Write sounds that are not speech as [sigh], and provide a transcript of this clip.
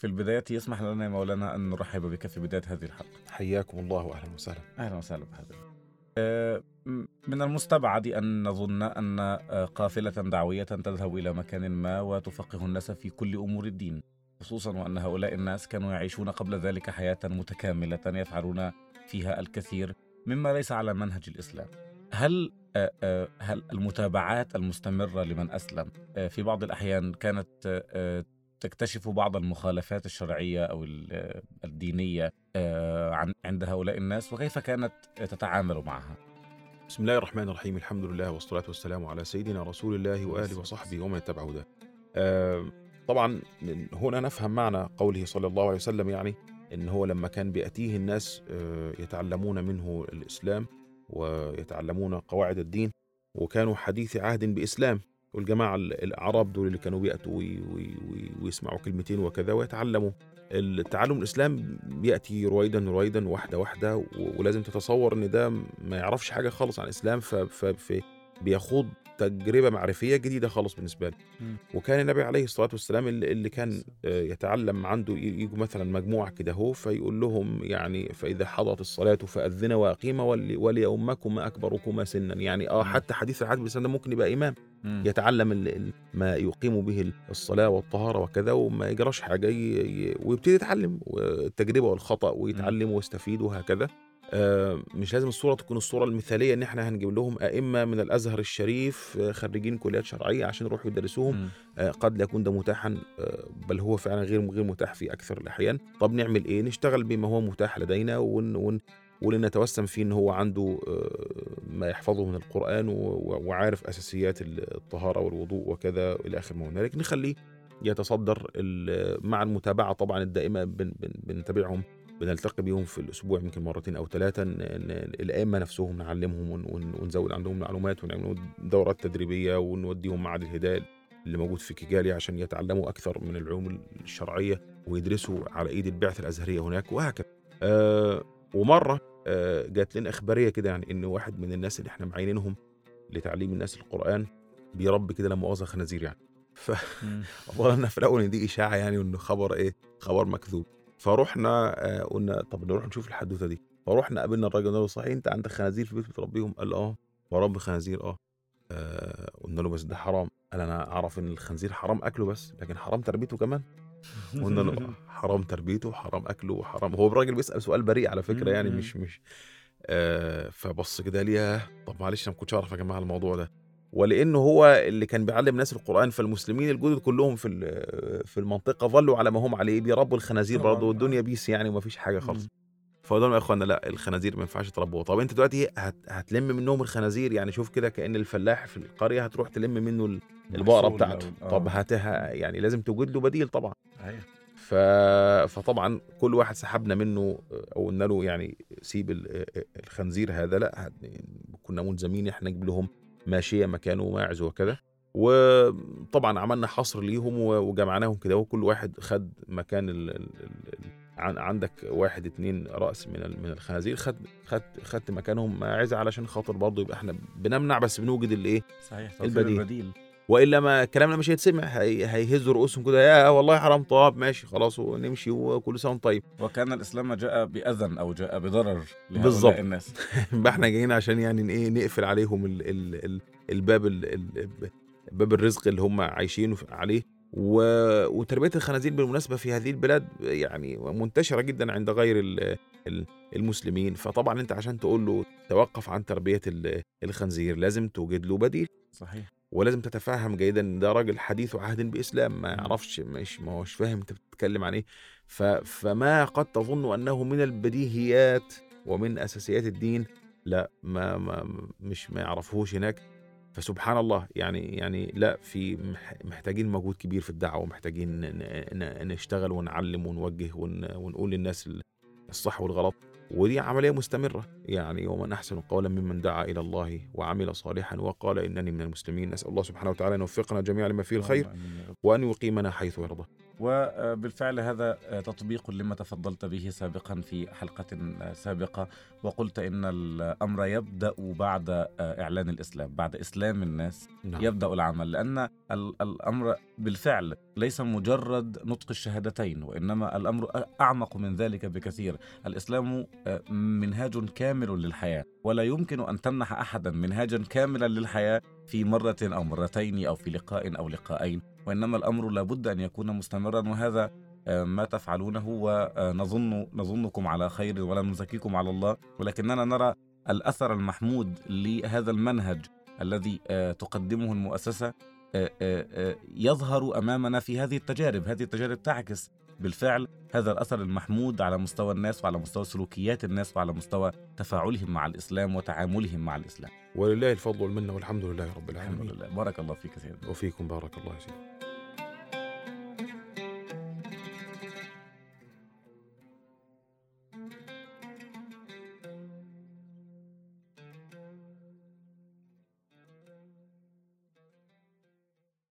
في البداية يسمح لنا يا مولانا أن نرحب بك في بداية هذه الحلقة. حياكم الله واهلا وسهلا. أهلا وسهلا بحضرتك آه، من المستبعد أن نظن أن آه، قافلة دعوية تذهب إلى مكان ما وتفقه الناس في كل أمور الدين خصوصا وأن هؤلاء الناس كانوا يعيشون قبل ذلك حياة متكاملة يفعلون فيها الكثير مما ليس على منهج الإسلام. هل آه، هل المتابعات المستمرة لمن أسلم في بعض الأحيان كانت تكتشف بعض المخالفات الشرعية أو ال- الدينية آه، عن عند هؤلاء الناس وكيف كانت تتعامل معها؟ بسم الله الرحمن الرحيم الحمد لله والصلاة والسلام على سيدنا رسول الله وآله وصحبه ومن اتبع هداه آه، طبعا هنا نفهم معنى قوله صلى الله عليه وسلم يعني إن هو لما كان بيأتيه الناس آه، يتعلمون منه الإسلام ويتعلمون قواعد الدين وكانوا حديث عهد بإسلام. والجماعة ال- الأعراب دول اللي كانوا بيأتوا وي- وي- وي- ويسمعوا كلمتين وكذا ويتعلموا. التعلم الإسلام بيأتي رويدا رويدا واحدة واحدة ولازم تتصور إن ده ما يعرفش حاجة خالص عن الإسلام ف- تجربة معرفية جديدة خالص بالنسبة له مم. وكان النبي عليه الصلاة والسلام اللي اللي كان آه، يتعلم عنده يجوا مثلا مجموعة كده هو فيقول لهم يعني فإذا حضرت الصلاة فأذن وأقيم ول- وليؤمكما أكبركما سنا. يعني آه. حتى حديث العهد بالإسلام ده ممكن يبقى إمام. يتعلم ما يقيم به الصلاة والطهارة وكذا وما يجراش ي- ويبتدي يتعلم. التجربة والخطأ ويتعلم ويستفيد وهكذا. مش لازم الصورة تكون الصورة المثالية إن إحنا هنجيب لهم أئمة من الأزهر الشريف آه، خريجين كليات شرعية عشان يروحوا يدرسوهم. آه، قد لا يكون ده متاحا آه، بل هو فعلا غير غير متاح في أكثر الأحيان. طب نعمل إيه؟ نشتغل بما هو متاح لدينا ون ون ولنتوسم فيه إن هو عنده آه، ما يحفظه من القرآن وعارف أساسيات الطهارة والوضوء وكذا إلى آخر ما هنالك نخليه يتصدر مع المتابعة طبعا الدائمة بن- بن- بنتابعهم. بنلتقي بيهم في الأسبوع يمكن مرتين أو ثلاثة الأئمة نفسهم نعلمهم ون- ون- ونزود عندهم معلومات ونعمل دورات تدريبية ونوديهم معهد الهداية اللي موجود في كيجالي عشان يتعلموا أكثر من العلوم الشرعية ويدرسوا على إيد البعثة الأزهرية هناك وهكذا. أه ومرة آه، جات لنا إخبارية كده يعني إن واحد من الناس اللي إحنا معينينهم لتعليم الناس القرآن بيربي كده لا مؤاخذة خنازير يعني ف مم. [laughs] ظننا في الأول إن دي إشاعة يعني وإنه خبر إيه خبر مكذوب فرحنا آه، قلنا طب نروح نشوف الحدوتة دي. فرحنا قابلنا الراجل قلنا له صحيح انت عندك خنازير في البيت بتربيهم؟ قال آه. بربي خنازير آه. آه، قلنا له بس ده حرام. قال أنا أعرف إن الخنزير حرام أكله بس لكن حرام تربيته كمان؟ قلنا له [laughs] آه، حرام تربيته حرام أكله وحرام هو الراجل بيسأل سؤال بريء على فكرة يعني. مش مش آه فبص كده ليها طب معلش أنا ما كنتش أعرف يا جماعة الموضوع ده. ولأنه هو اللي كان بيعلم ناس القرآن فالمسلمين الجدد كلهم في في المنطقة ظلوا على ما هم عليه بيربوا الخنازير. برضه والدنيا بيس يعني وما فيش حاجة خالص لهم يا إخوانا لأ الخنازير ما ينفعش تربوها طب أنت دلوقتي هت هتلم منهم الخنازير يعني شوف كده كأن الفلاح في القرية هتروح تلم منه ال- البقرة بتاعته طب آه. هاتها يعني لازم توجد له بديل طبعا أيوة. ف... فطبعا كل واحد سحبنا منه أو قلنا له يعني سيب ال- الخنزير هذا لأ كنا ملزمين إحنا نجيب لهم ماشية مكانه وماعز وكذا وطبعا عملنا حصر ليهم وجمعناهم كده. وكل واحد خد مكان ال... ال... ال... عن- عندك واحد اتنين رأس من من الخنازير. خد خد خدت مكانهم ماعز علشان خاطر برضه يبقى إحنا بنمنع بس بنوجد الايه؟ صحيح البديل. البديل. وإلا ما كلامنا مش هيتسمع هي- هيهزوا رؤوسهم كده يا والله حرام طب ماشي خلاص ونمشي وكل سنة وأنت طيب. وكان الإسلام جاء باذى أو جاء بضرر لهؤلاء بالضبط. الناس. [laughs] إحنا جايين عشان يعني إيه نقفل عليهم ال ال ال الباب ال ال باب الرزق اللي هم عايشين عليه. و... وتربية الخنازير بالمناسبة في هذه البلاد يعني منتشرة جدا عند غير ال... ال- المسلمين. فطبعا أنت عشان تقول له توقف عن تربية ال- الخنزير لازم توجد له بديل. صحيح. ولازم تتفهم جيدا إن ده راجل حديث عهد بإسلام ما يعرفش مش ما هوش فاهم أنت بتتكلم عن إيه. فما قد تظن أنه من البديهيات ومن أساسيات الدين لا ما, ما مش ما يعرفوش هناك. فسبحان الله يعني يعني لا في مح- محتاجين مجهود كبير في الدعوة محتاجين ن- ن- نشتغل ونعلم ونوجه ون- ونقول للناس ال- الصح والغلط. ودي عملية مستمرة. يعني ومن أحسن قولا ممن دعا إلى الله وعمل صالحا وقال إنني من المسلمين. نسأل الله سبحانه وتعالى أن يوفقنا جميعا لما فيه الخير. وأن يقيمنا حيث يرضى. وبالفعل هذا تطبيق لما تفضلت به سابقا في حلقة سابقة وقلت إن الأمر يبدأ بعد إعلان الإسلام بعد إسلام الناس نعم. يبدأ العمل لأن ال- الأمر بالفعل ليس مجرد نطق الشهادتين وإنما الأمر أعمق من ذلك بكثير الإسلام منهاج كامل للحياة ولا يمكن أن تمنح أحدا منهاجا كاملا للحياة في مرة أو مرتين أو في لقاء أو لقاءين وإنما الأمر لابد أن يكون مستمرا وهذا آه، ما تفعلونه ونظن نظنكم على خير ولا نزكيكم على الله. ولكننا نرى الأثر المحمود لهذا المنهج الذي آه، تقدمه المؤسسة آه، يظهر أمامنا في هذه التجارب. هذه التجارب تعكس بالفعل هذا الأثر المحمود على مستوى الناس وعلى مستوى سلوكيات الناس وعلى مستوى تفاعلهم مع الإسلام وتعاملهم مع الإسلام. ولله الفضل والمنة والحمد لله رب الحمد العالمين لله. بارك الله فيك سيدنا وفيكم بارك الله سيدي